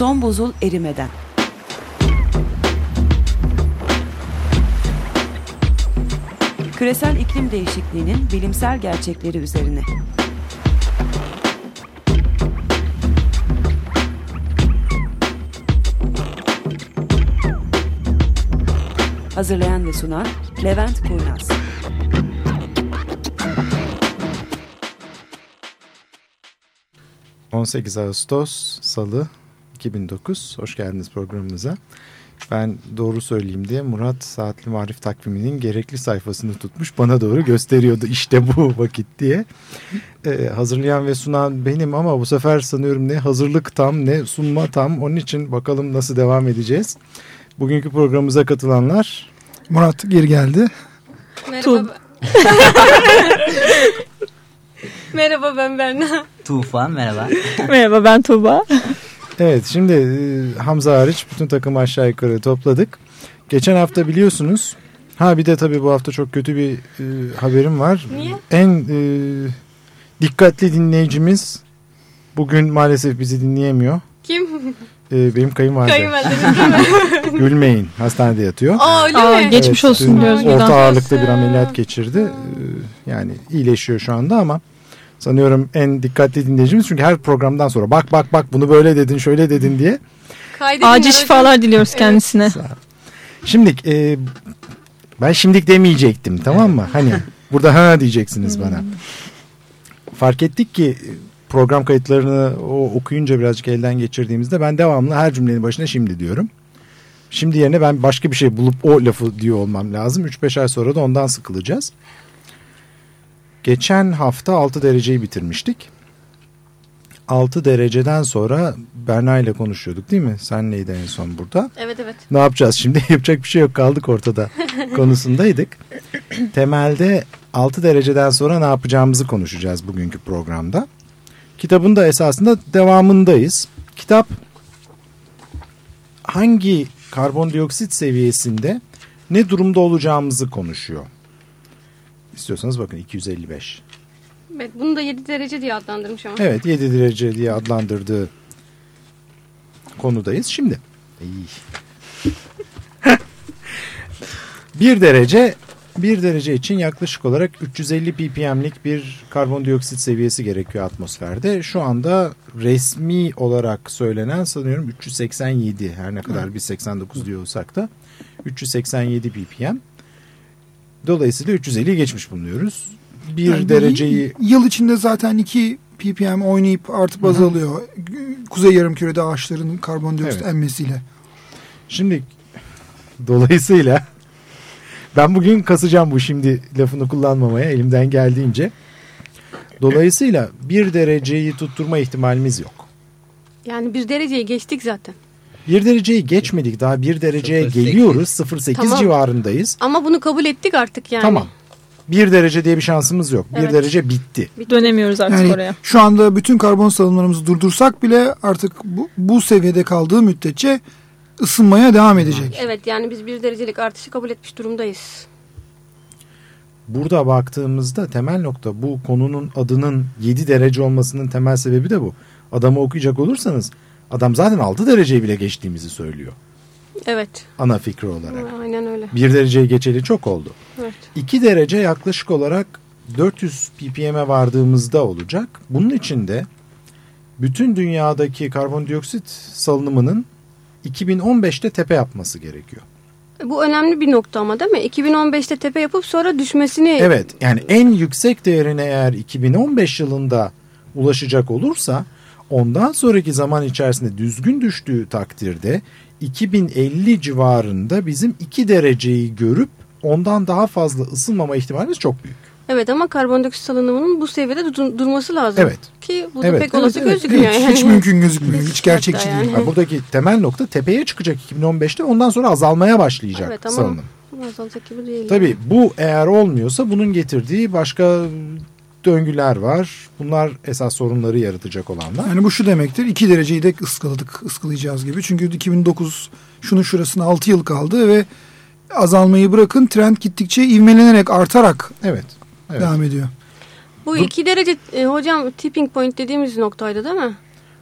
Son buzul erimeden. Küresel iklim değişikliğinin bilimsel gerçekleri üzerine. Hazırlayan ve sunan Levent Kurnaz. ...18 Ağustos Salı 2009. Hoş geldiniz programımıza. Ben doğru söyleyeyim diye Murat Saatli Marif takviminin gerekli sayfasını tutmuş bana doğru gösteriyordu işte bu vakit diye. Ee, hazırlayan ve sunan benim ama bu sefer sanıyorum ne hazırlık tam ne sunma tam. Onun için bakalım nasıl devam edeceğiz. Bugünkü programımıza katılanlar... Murat geri geldi. Merhaba. merhaba ben Berna. Tufan merhaba. merhaba ben Tuğba. Evet şimdi e, Hamza hariç bütün takımı aşağı yukarı topladık. Geçen hafta biliyorsunuz. Ha bir de tabii bu hafta çok kötü bir e, haberim var. Niye? En e, dikkatli dinleyicimiz bugün maalesef bizi dinleyemiyor. Kim? E, benim kayınvalidem. Mi? Gülmeyin hastanede yatıyor. Aa öyle Aa, mi? geçmiş Evet, olsun diyoruz. Orta ağırlıkta bir ameliyat geçirdi. E, yani iyileşiyor şu anda ama sanıyorum en dikkatli dinleyicimiz. Çünkü her programdan sonra bak bak bak bunu böyle dedin şöyle dedin diye Kaydedin Acil şifalar diliyoruz kendisine. Şimdi e, ben şimdilik demeyecektim tamam mı? Hani burada ha diyeceksiniz bana. Fark ettik ki program kayıtlarını o okuyunca birazcık elden geçirdiğimizde ben devamlı her cümlenin başına şimdi diyorum. Şimdi yerine ben başka bir şey bulup o lafı diyor olmam lazım. 3-5 ay sonra da ondan sıkılacağız. Geçen hafta 6 dereceyi bitirmiştik. 6 dereceden sonra Berna ile konuşuyorduk değil mi? Sen neydi en son burada? Evet evet. Ne yapacağız şimdi? Yapacak bir şey yok kaldık ortada konusundaydık. Temelde 6 dereceden sonra ne yapacağımızı konuşacağız bugünkü programda. Kitabın da esasında devamındayız. Kitap hangi karbondioksit seviyesinde ne durumda olacağımızı konuşuyor. İstiyorsanız bakın 255. evet. Bunu da 7 derece diye adlandırmış ama. Evet 7 derece diye adlandırdığı konudayız. Şimdi bir derece bir derece için yaklaşık olarak 350 ppm'lik bir karbondioksit seviyesi gerekiyor atmosferde. Şu anda resmi olarak söylenen sanıyorum 387 her ne kadar biz 89 diyor olsak da 387 ppm. Dolayısıyla 350'yi geçmiş bulunuyoruz. Bir Yani dereceyi Yıl içinde zaten 2 ppm oynayıp artıp azalıyor. Kuzey yarımkürede ağaçların karbondioksit Evet. emmesiyle. Şimdi dolayısıyla ben bugün kasacağım bu şimdi lafını kullanmamaya elimden geldiğince. Dolayısıyla bir dereceyi tutturma ihtimalimiz yok. Yani bir dereceyi geçtik zaten. Bir dereceyi geçmedik daha bir dereceye 0.8. geliyoruz 0.8 Tamam. civarındayız. Ama bunu kabul ettik artık yani. Tamam. Bir derece diye bir şansımız yok. Bir Evet. derece bitti. Dönemiyoruz artık Yani oraya. şu anda bütün karbon salınımlarımızı durdursak bile artık bu, bu seviyede kaldığı müddetçe ısınmaya devam edecek. Evet yani biz bir derecelik artışı kabul etmiş durumdayız. Burada baktığımızda temel nokta bu konunun adının 7 derece olmasının temel sebebi de bu. Adamı okuyacak olursanız adam zaten 6 dereceyi bile geçtiğimizi söylüyor. Evet. Ana fikri olarak. Aynen öyle. Bir dereceyi geçeli çok oldu. Evet. 2 derece yaklaşık olarak 400 ppm'e vardığımızda olacak. Bunun için de bütün dünyadaki karbondioksit salınımının 2015'te tepe yapması gerekiyor. Bu önemli bir nokta ama değil mi? 2015'te tepe yapıp sonra düşmesini Evet yani en yüksek değerine eğer 2015 yılında ulaşacak olursa ondan sonraki zaman içerisinde düzgün düştüğü takdirde 2050 civarında bizim 2 dereceyi görüp ondan daha fazla ısınmama ihtimalimiz çok büyük. Evet ama karbondioksit salınımının bu seviyede dur- durması lazım. Evet. Ki bu da Evet, pek evet, olası evet. gözükmüyor. Hiç, yani. hiç mümkün gözükmüyor. Hiç gerçekçi değil. yani. Yani buradaki temel nokta tepeye çıkacak 2015'te ondan sonra azalmaya başlayacak Evet ama salınım. azalacak gibi değil. Tabii bu eğer olmuyorsa bunun getirdiği başka döngüler var. Bunlar esas sorunları yaratacak olanlar. Yani bu şu demektir. 2 dereceyi de ıskaladık, ıskalayacağız gibi. Çünkü 2009 şunun şurasına 6 yıl kaldı ve azalmayı bırakın trend gittikçe ivmelenerek artarak Evet. Evet. devam ediyor. Bu iki derece e, hocam tipping point dediğimiz noktaydı değil mi?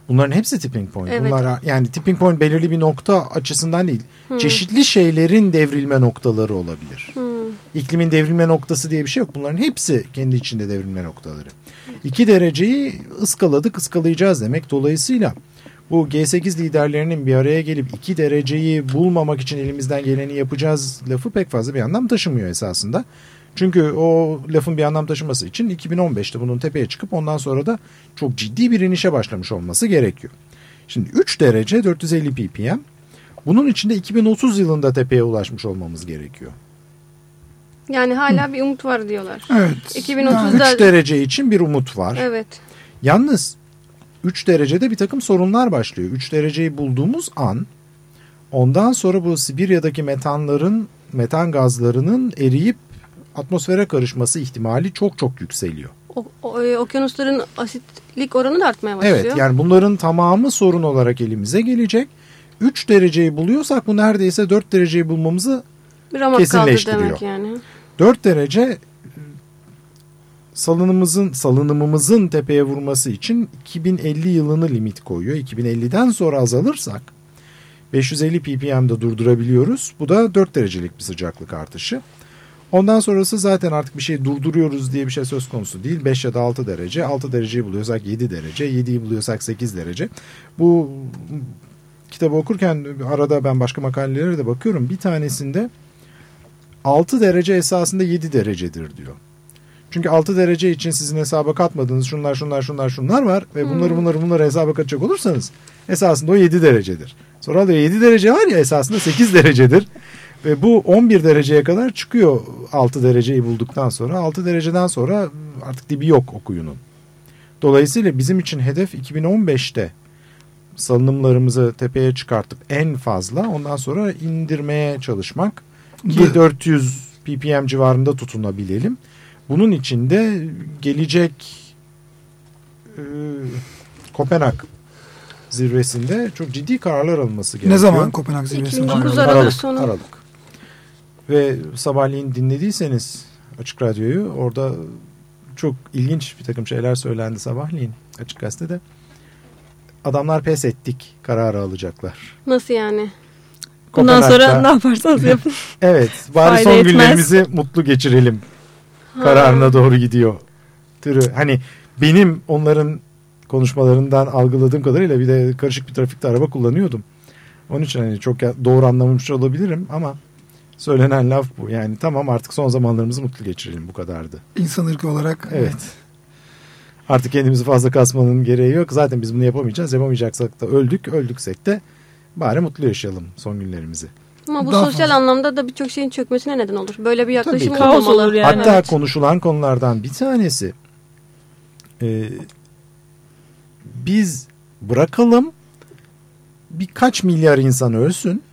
Bunların hepsi tipping point. Evet. Bunlar yani tipping point belirli bir nokta açısından değil. Çeşitli şeylerin devrilme noktaları olabilir. İklimin devrilme noktası diye bir şey yok. Bunların hepsi kendi içinde devrilme noktaları. İki dereceyi ıskaladık, ıskalayacağız demek. Dolayısıyla bu G8 liderlerinin bir araya gelip iki dereceyi bulmamak için elimizden geleni yapacağız lafı pek fazla bir anlam taşımıyor esasında. Çünkü o lafın bir anlam taşıması için 2015'te bunun tepeye çıkıp ondan sonra da çok ciddi bir inişe başlamış olması gerekiyor. Şimdi 3 derece 450 ppm. Bunun içinde 2030 yılında tepeye ulaşmış olmamız gerekiyor. Yani hala bir umut var diyorlar. Evet. 2030'da 3 derece için bir umut var. evet. Yalnız 3 derecede bir takım sorunlar başlıyor. 3 dereceyi bulduğumuz an ondan sonra bu Sibirya'daki metanların metan gazlarının eriyip atmosfere karışması ihtimali çok çok yükseliyor. O, o- e, okyanusların asitlik oranı da artmaya başlıyor. Evet yani bunların tamamı sorun olarak elimize gelecek. 3 dereceyi buluyorsak bu neredeyse 4 dereceyi bulmamızı bir ramak kaldı kesinleştiriyor. demek yani. 4 derece salınımımızın salınımımızın tepeye vurması için 2050 yılını limit koyuyor. 2050'den sonra azalırsak 550 ppm'de durdurabiliyoruz. Bu da 4 derecelik bir sıcaklık artışı. Ondan sonrası zaten artık bir şey durduruyoruz diye bir şey söz konusu değil. 5 ya da 6 derece. 6 dereceyi buluyorsak 7 derece. 7'yi buluyorsak 8 derece. Bu kitabı okurken arada ben başka makalelere de bakıyorum. Bir tanesinde 6 derece esasında 7 derecedir diyor. Çünkü 6 derece için sizin hesaba katmadığınız şunlar şunlar şunlar şunlar var ve bunları bunları bunları hesaba katacak olursanız esasında o 7 derecedir. Sonra da 7 derece var ya esasında 8 derecedir. Ve bu 11 dereceye kadar çıkıyor 6 dereceyi bulduktan sonra. 6 dereceden sonra artık dibi yok okuyunun. Dolayısıyla bizim için hedef 2015'te salınımlarımızı tepeye çıkartıp en fazla ondan sonra indirmeye çalışmak ki Bu- 400 ppm civarında tutunabilelim. Bunun için de gelecek e, Kopenhag zirvesinde çok ciddi kararlar alınması gerekiyor. Ne zaman Kopenhag zirvesi? 2009 var? Aralık Aralık, sonu. Aralık. Ve sabahleyin dinlediyseniz Açık Radyo'yu orada çok ilginç bir takım şeyler söylendi sabahleyin Açık Gazete'de. Adamlar pes ettik kararı alacaklar. Nasıl yani? Bundan sonra ne yaparsanız yapın. Evet bari son etmez. günlerimizi mutlu geçirelim kararına doğru gidiyor. Türü hani benim onların konuşmalarından algıladığım kadarıyla bir de karışık bir trafikte araba kullanıyordum. Onun için hani çok ya- doğru anlamamış olabilirim ama söylenen laf bu. Yani tamam artık son zamanlarımızı mutlu geçirelim bu kadardı. İnsan ırkı olarak. Evet. Artık kendimizi fazla kasmanın gereği yok. Zaten biz bunu yapamayacağız. Yapamayacaksak da öldük. Öldüksek de bari mutlu yaşayalım son günlerimizi. Ama bu Daha sosyal fazla. anlamda da birçok şeyin çökmesine neden olur. Böyle bir yaklaşım Tabii. Kaos olmamalı. olur yani. Hatta evet. konuşulan konulardan bir tanesi e, biz bırakalım birkaç milyar insan ölsün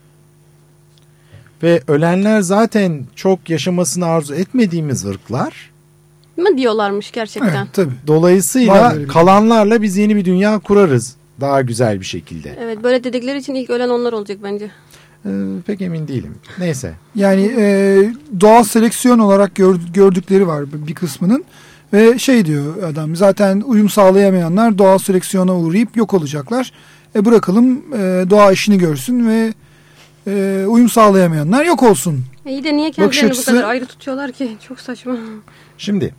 ve ölenler zaten çok yaşamasını arzu etmediğimiz ırklar. mı diyorlarmış gerçekten? Evet tabii. Dolayısıyla kalanlarla biz yeni bir dünya kurarız daha güzel bir şekilde. Evet böyle dedikleri için ilk ölen onlar olacak bence. E, pek emin değilim. Neyse. Yani e, doğal seleksiyon olarak gör- gördükleri var bir kısmının. Ve şey diyor adam zaten uyum sağlayamayanlar doğal seleksiyona uğrayıp yok olacaklar. E bırakalım e, doğa işini görsün ve e, uyum sağlayamayanlar yok olsun. E iyi de niye Bakış kendilerini bu kadar ayrı tutuyorlar ki? Çok saçma. Şimdi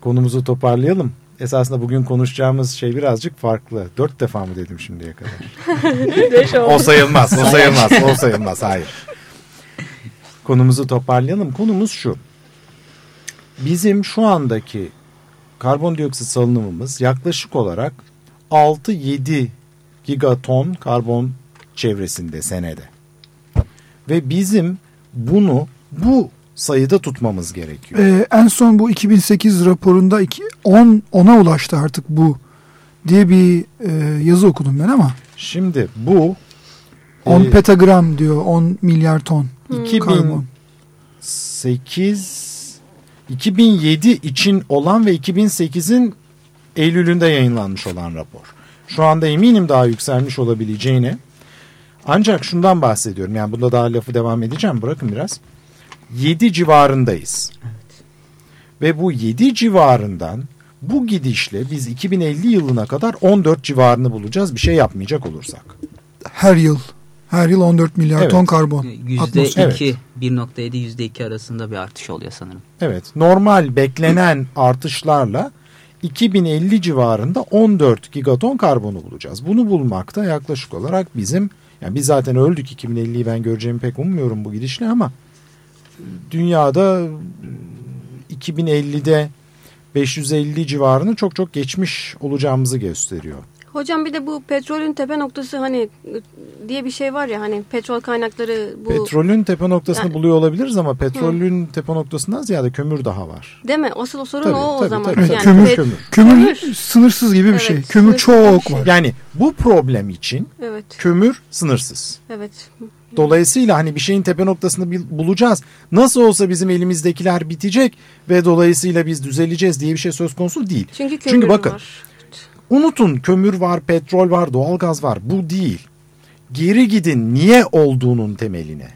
konumuzu toparlayalım. Esasında bugün konuşacağımız şey birazcık farklı. Dört defa mı dedim şimdiye kadar? O sayılmaz, o sayılmaz, o sayılmaz. Hayır. Konumuzu toparlayalım. Konumuz şu. Bizim şu andaki karbondioksit salınımımız yaklaşık olarak 6-7 gigaton karbon çevresinde senede. Ve bizim bunu bu sayıda tutmamız gerekiyor. E, en son bu 2008 raporunda iki- 10 10'a ulaştı artık bu diye bir e, yazı okudum ben ama Şimdi bu 10 e, petagram diyor 10 milyar ton karbon. 2008 2007 için olan ve 2008'in Eylül'ünde yayınlanmış olan rapor. Şu anda eminim daha yükselmiş olabileceğine. Ancak şundan bahsediyorum. Yani bunda daha lafı devam edeceğim. Bırakın biraz. 7 civarındayız. Ve bu 7 civarından Bu gidişle biz 2050 yılına kadar 14 civarını bulacağız bir şey yapmayacak olursak. Her yıl. Her yıl 14 milyar Evet. ton karbon. Yüzde Atmosfer. iki, 1.7 yüzde iki arasında bir artış oluyor sanırım. Evet normal beklenen artışlarla 2050 civarında 14 gigaton karbonu bulacağız. Bunu bulmakta yaklaşık olarak bizim yani biz zaten öldük 2050'yi ben göreceğimi pek ummuyorum bu gidişle ama dünyada e, 2050'de 550 civarını çok çok geçmiş olacağımızı gösteriyor. Hocam bir de bu petrolün tepe noktası hani diye bir şey var ya hani petrol kaynakları bu Petrolün tepe noktasını Yani- buluyor olabiliriz ama petrolün tepe noktasından ziyade kömür daha var. değil mi? Asıl o sorun Tabii, o o tabii, zaman. tabii, yani Kömür- kömür. Kömür, Kömür. sınırsız gibi bir Evet, şey. Kömür çok şey. var. Yani bu problem için Evet. kömür sınırsız. Evet. Dolayısıyla hani bir şeyin tepe noktasını bulacağız. Nasıl olsa bizim elimizdekiler bitecek ve dolayısıyla biz düzeleceğiz diye bir şey söz konusu değil. Çünkü kömür Çünkü bakın var. unutun kömür var, petrol var, doğalgaz var. Bu değil. Geri gidin niye olduğunun temeline.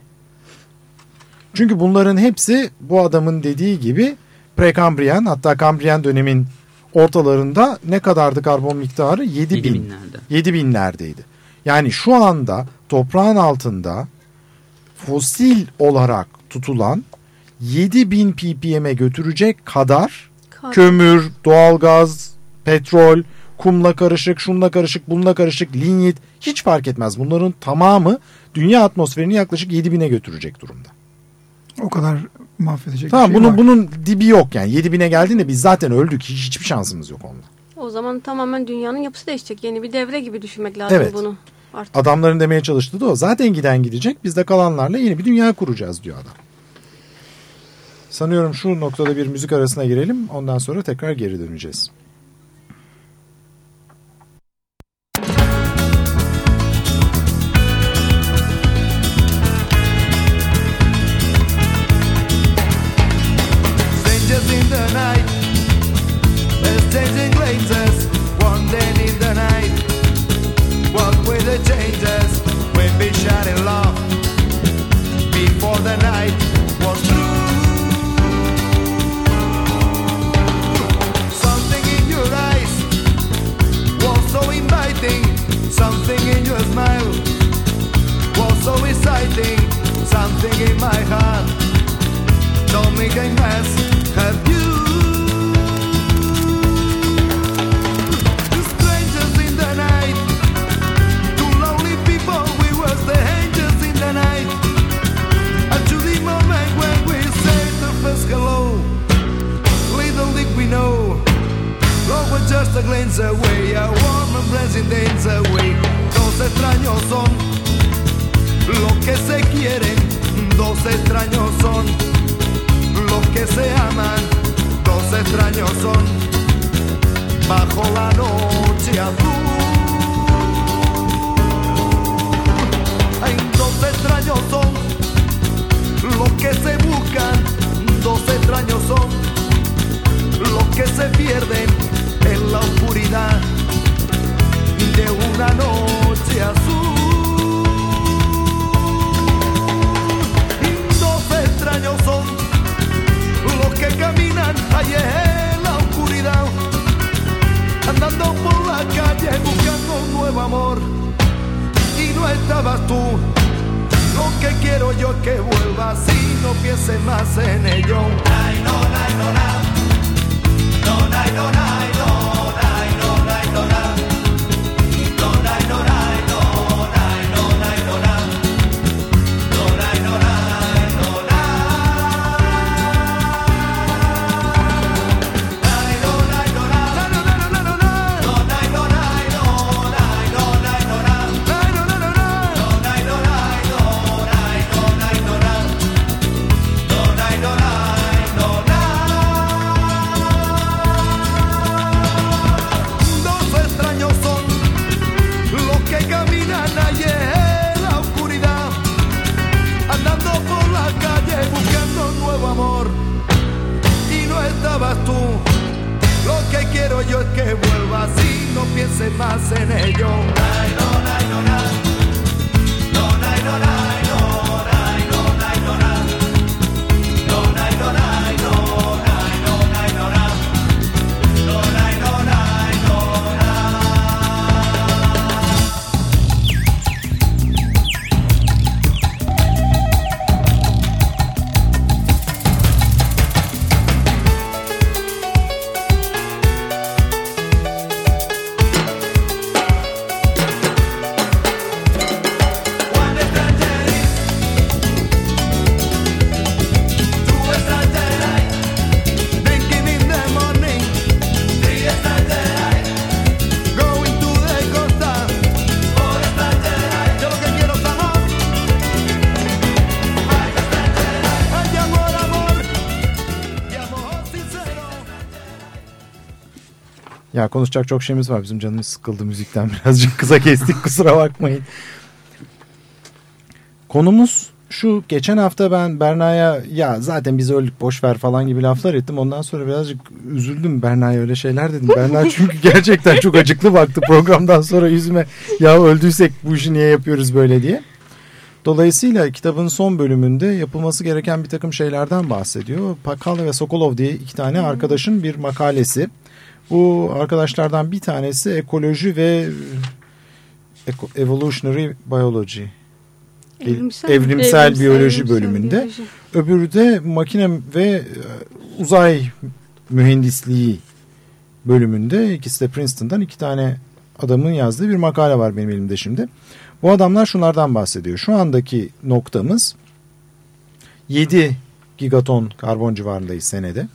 Çünkü bunların hepsi bu adamın dediği gibi prekambriyen hatta kambriyen dönemin ortalarında ne kadardı karbon miktarı? 7 Yedi bin. binlerde. 7 binlerdeydi. Yani şu anda toprağın altında fosil olarak tutulan 7000 ppm'e götürecek kadar Kar- kömür, doğalgaz, petrol, kumla karışık, şunla karışık, bununla karışık, linyit hiç fark etmez. Bunların tamamı dünya atmosferini yaklaşık 7000'e götürecek durumda. O kadar mahvedecek Tamam bir şey bunun var. bunun dibi yok yani 7000'e geldiğinde biz zaten öldük. Hiç, hiçbir şansımız yok onunla. O zaman tamamen dünyanın yapısı değişecek. Yeni bir devre gibi düşünmek lazım Evet. bunu. Artık. Adamların demeye çalıştığı da o. Zaten giden gidecek. Biz de kalanlarla yeni bir dünya kuracağız diyor adam. Sanıyorum şu noktada bir müzik arasına girelim. Ondan sonra tekrar geri döneceğiz. Have you. Strangers in the night, two lonely people, we were in the night. The moment when we said the first hello, little did we know, love was just a glance away, a warm embrace in days away. Extraños son los que se quieren, dos extraños son que se aman, dos extraños son, bajo la noche azul. Hay dos extraños son, Ya konuşacak çok şeyimiz var. Bizim canımız sıkıldı müzikten birazcık kısa kestik kusura bakmayın. Konumuz şu geçen hafta ben Berna'ya ya zaten biz öldük boş ver falan gibi laflar ettim. Ondan sonra birazcık üzüldüm Berna'ya öyle şeyler dedim. Berna çünkü gerçekten çok acıklı baktı programdan sonra yüzüme ya öldüysek bu işi niye yapıyoruz böyle diye. Dolayısıyla kitabın son bölümünde yapılması gereken bir takım şeylerden bahsediyor. Pakal ve Sokolov diye iki tane arkadaşın bir makalesi. Bu arkadaşlardan bir tanesi ekoloji ve eko- evolutionary biology. Evrimsel, Evrimsel Evrimsel biyoloji Evrimsel bölümünde. biyoloji. Öbürü de makine ve e, uzay mühendisliği bölümünde. İkisi de Princeton'dan iki tane adamın yazdığı bir makale var benim elimde şimdi. Bu adamlar şunlardan bahsediyor. Şu andaki noktamız 7 gigaton karbon civarındayız senede.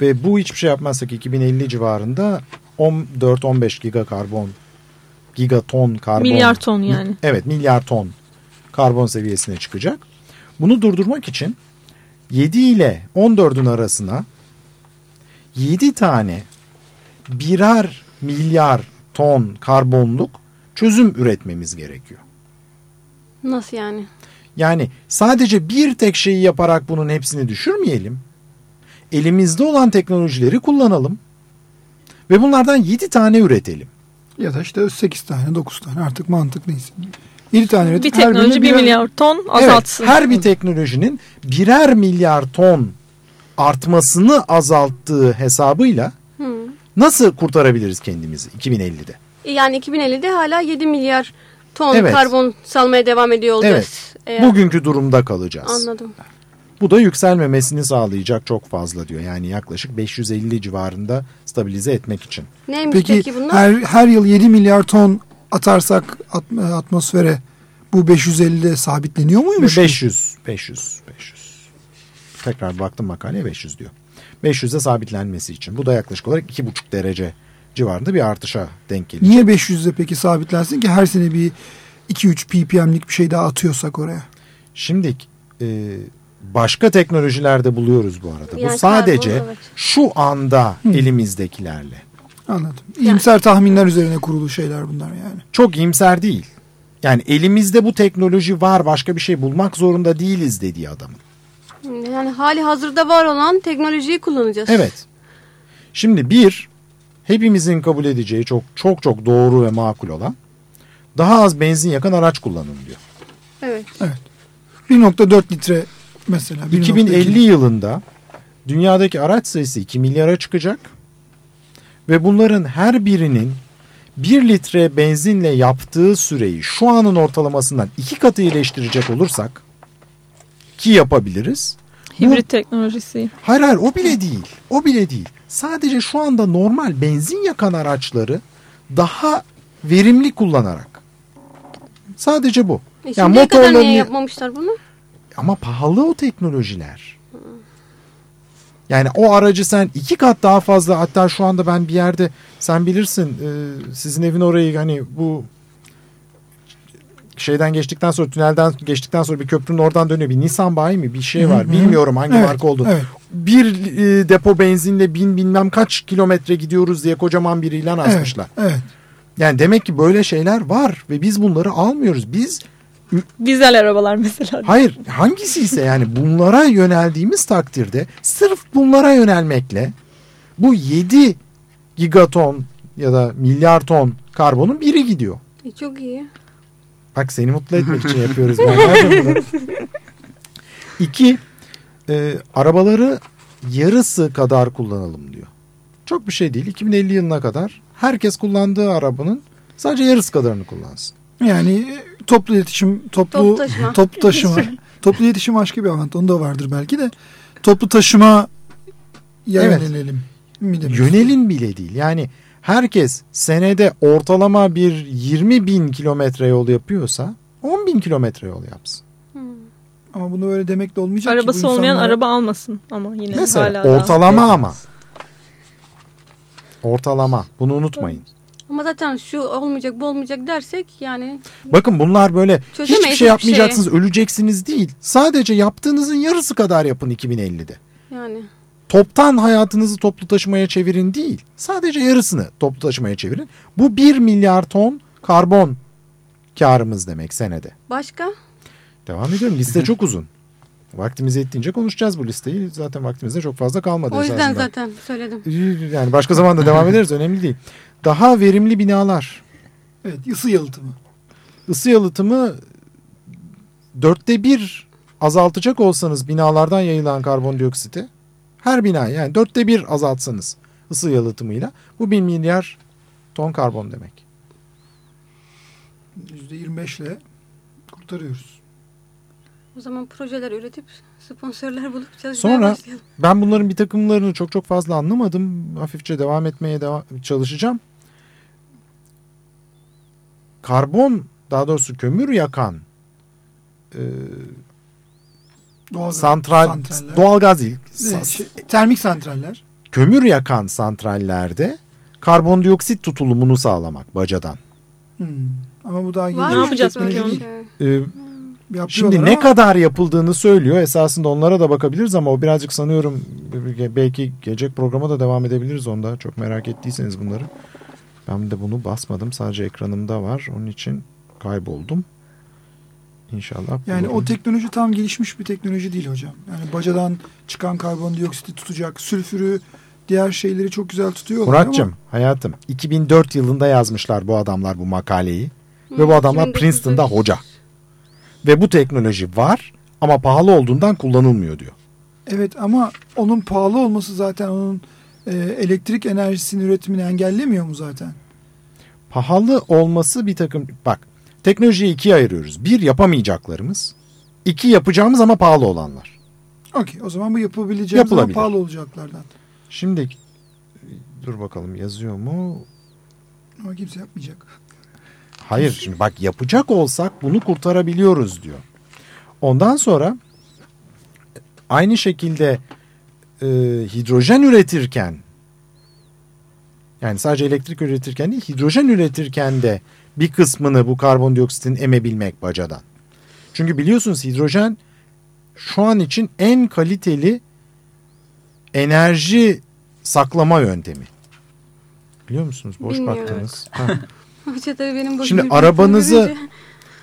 Ve bu hiçbir şey yapmazsak 2050 civarında 14-15 giga karbon gigaton karbon. Milyar ton yani. Evet milyar ton karbon seviyesine çıkacak. Bunu durdurmak için 7 ile 14'ün arasına 7 tane birer milyar ton karbonluk çözüm üretmemiz gerekiyor. Nasıl yani? Yani sadece bir tek şeyi yaparak bunun hepsini düşürmeyelim. Elimizde olan teknolojileri kullanalım. Ve bunlardan 7 tane üretelim. Ya da işte 8 tane 9 tane artık mantık neyse. 7 tane üretip Bir her teknoloji birine 1 birer- milyar ton azaltsın. Evet, her bir teknolojinin birer milyar ton artmasını azalttığı hesabıyla Hı. nasıl kurtarabiliriz kendimizi 2050'de? E, Yani 2050'de hala 7 milyar ton Evet. karbon salmaya devam ediyor olacağız. Evet. Eğer- Bugünkü durumda kalacağız. Anladım. Bu da yükselmemesini sağlayacak çok fazla diyor. Yani yaklaşık 550 civarında stabilize etmek için. Neymiş peki, Peki bunlar? her, her yıl 7 milyar ton atarsak at- atmosfere bu 550'de sabitleniyor muymuş? 500, 500, 500. Tekrar baktım makaleye 500 diyor. 500'e sabitlenmesi için. Bu da yaklaşık olarak 2,5 derece civarında bir artışa denk geliyor. Niye 500'de peki sabitlensin ki her sene bir 2-3 ppm'lik bir şey daha atıyorsak oraya? Şimdi e, başka teknolojilerde buluyoruz bu arada. Yani bu sadece evet. şu anda elimizdekilerle. Anladım. İyimser tahminler üzerine kurulu şeyler bunlar yani. Çok iyimser değil. Yani elimizde bu teknoloji var başka bir şey bulmak zorunda değiliz dediği adamın. Yani hali hazırda var olan teknolojiyi kullanacağız. Evet. Şimdi bir hepimizin kabul edeceği çok çok çok doğru ve makul olan daha az benzin yakan araç kullanın diyor. Evet. 1.4 litre mesela. 1.2. 2050 yılında dünyadaki araç sayısı 2 milyara çıkacak ve bunların her birinin 1 litre benzinle yaptığı süreyi şu anın ortalamasından iki katı iyileştirecek olursak ki yapabiliriz. Hibrit teknolojisi. Hayır hayır o bile değil. O bile değil. Sadece şu anda normal benzin yakan araçları daha verimli kullanarak. Sadece bu. E Yani şimdiye kadar niye motorlarını- yapmamışlar bunu? Ama pahalı o teknolojiler. Yani o aracı sen iki kat daha fazla hatta şu anda ben bir yerde sen bilirsin e, sizin evin orayı hani bu şeyden geçtikten sonra tünelden geçtikten sonra bir köprünün oradan dönüyor bir Nissan bayi mi bir şey var bilmiyorum hangi Evet, marka olduğunu. evet. Bir e, depo benzinle bin bilmem kaç kilometre gidiyoruz diye kocaman bir ilan Evet, asmışlar. evet. Yani demek ki böyle şeyler var ve biz bunları almıyoruz. Biz Dizel arabalar mesela. Hayır hangisi ise yani bunlara yöneldiğimiz takdirde sırf bunlara yönelmekle bu 7 gigaton ya da milyar ton karbonun biri gidiyor. E çok iyi. Bak seni mutlu etmek için yapıyoruz. Ben bunu. İki, e, arabaları yarısı kadar kullanalım diyor. Çok bir şey değil. 2050 yılına kadar herkes kullandığı arabanın sadece yarısı kadarını kullansın. Yani toplu iletişim, toplu Toplu taşıma. toplu taşıma. toplu iletişim başka bir alan. Onu da vardır belki de. Toplu taşıma Evet. yönelelim. mi demek Yönelin bile değil. Yani herkes senede ortalama bir 20 bin kilometre yol yapıyorsa 10 bin kilometre yol yapsın. Ama bunu öyle demek de olmayacak ki. Arabası Bu olmayan araba almasın ama yine Mesela hala da. ortalama ama. Ortalama. Bunu unutmayın. Ama zaten şu olmayacak bu olmayacak dersek yani Bakın bunlar böyle Çözemeyiz hiçbir şey hiçbir yapmayacaksınız, öleceksiniz değil. Sadece yaptığınızın yarısı kadar yapın 2050'de. yani toptan hayatınızı toplu taşımaya çevirin değil. Sadece yarısını toplu taşımaya çevirin. Bu 1 milyar ton karbon karımız demek senede. Başka? Devam ediyorum. Liste çok uzun. Vaktimiz yettiğince konuşacağız bu listeyi. Zaten vaktimizde çok fazla kalmadı. O yüzden esasında. zaten söyledim. Yani başka zaman da devam ederiz. Önemli değil. Daha verimli binalar. Evet ısı yalıtımı. Isı yalıtımı dörtte bir azaltacak olsanız binalardan yayılan karbondioksiti her bina yani dörtte bir azaltsanız ısı yalıtımıyla bu bin milyar ton karbon demek. %25 ile kurtarıyoruz. O zaman projeler üretip sponsorlar bulup çalışmaya Sonra başlayalım. ben bunların bir takımlarını çok çok fazla anlamadım. Hafifçe devam etmeye devam, çalışacağım. Karbon daha doğrusu kömür yakan e, Doğal santral santraller. doğalgaz değil. Sa- şey, termik santraller. kömür yakan santrallerde karbondioksit tutulumunu sağlamak bacadan. Hmm. Ama bu daha Ne yapacağız peki onu? Şey? Ee, Yapıyorlar şimdi ne ama kadar yapıldığını söylüyor. Esasında onlara da bakabiliriz ama o birazcık sanıyorum belki gelecek programa da devam edebiliriz onda. Çok merak ettiyseniz bunları. Ben de bunu basmadım. Sadece ekranımda var. Onun için kayboldum. İnşallah. Yani bulurum. o teknoloji tam gelişmiş bir teknoloji değil hocam. Yani bacadan çıkan karbondioksiti tutacak, sülfürü, diğer şeyleri çok güzel tutuyor. Muratçım hayatım 2004 yılında yazmışlar bu adamlar bu makaleyi. Ve bu adamlar 2009'da Princeton'da hoca. Ve bu teknoloji var ama pahalı olduğundan kullanılmıyor diyor. Evet ama onun pahalı olması zaten onun e, elektrik enerjisinin üretimini engellemiyor mu zaten? Pahalı olması bir takım bak teknolojiyi ikiye ayırıyoruz. Bir yapamayacaklarımız. iki yapacağımız ama pahalı olanlar. Okey o zaman bu yapabileceğimiz ama pahalı olacaklardan. Şimdi dur bakalım yazıyor mu? Ama kimse yapmayacak. Hayır şimdi bak yapacak olsak bunu kurtarabiliyoruz diyor. Ondan sonra aynı şekilde e, hidrojen üretirken yani sadece elektrik üretirken değil hidrojen üretirken de bir kısmını bu karbondioksitin emebilmek bacadan. Çünkü biliyorsunuz hidrojen şu an için en kaliteli enerji saklama yöntemi. Biliyor musunuz? Boş Bilmiyorum. baktınız. Hoca tabii benim Şimdi arabanızı- görünce-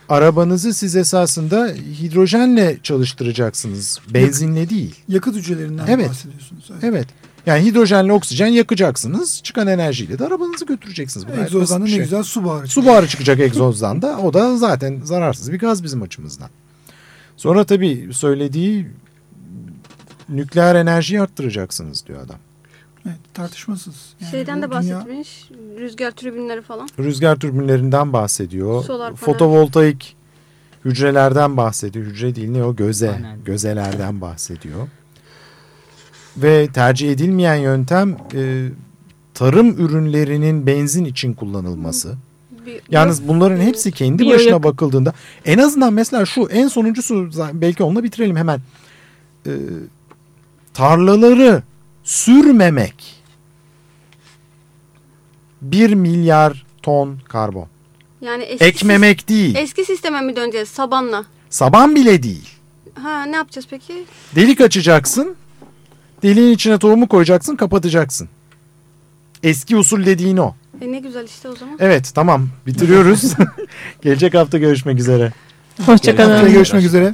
Arabanızı siz esasında hidrojenle çalıştıracaksınız. Benzinle değil. Yakıt hücrelerinden Evet. bahsediyorsunuz. Evet. Evet. Yani hidrojenle oksijen yakacaksınız. Çıkan enerjiyle de arabanızı götüreceksiniz. Bu Egzozdan da ne şey. güzel su buharı. Su buharı çıkacak egzozdan da. O da zaten zararsız bir gaz bizim açımızdan. Sonra tabii söylediği nükleer enerjiyi arttıracaksınız diyor adam. Evet, tartışmasız. Yani Şeyden de bu dünya- bahsetmiş. Rüzgar türbinleri falan. Rüzgar türbinlerinden bahsediyor. Solar panel. Fotovoltaik hücrelerden bahsediyor. Hücre değil ne o? Göze. Panel. Gözelerden bahsediyor. Ve tercih edilmeyen yöntem e, tarım ürünlerinin benzin için kullanılması. Bir, Yalnız bunların hepsi kendi başına bakıldığında en azından mesela şu en sonuncusu belki onunla bitirelim hemen. E, tarlaları sürmemek 1 milyar ton karbon. yani eski, Ekmemek değil. Eski sisteme mi döneceğiz sabanla? Saban bile değil. Ha ne yapacağız peki? Delik açacaksın. Deliğin içine tohumu koyacaksın, kapatacaksın. Eski usul dediğin o. E ne güzel işte o zaman. Evet, tamam. Bitiriyoruz. Gelecek hafta görüşmek üzere. Hoşçakalın. Haftaya görüşmek üzere.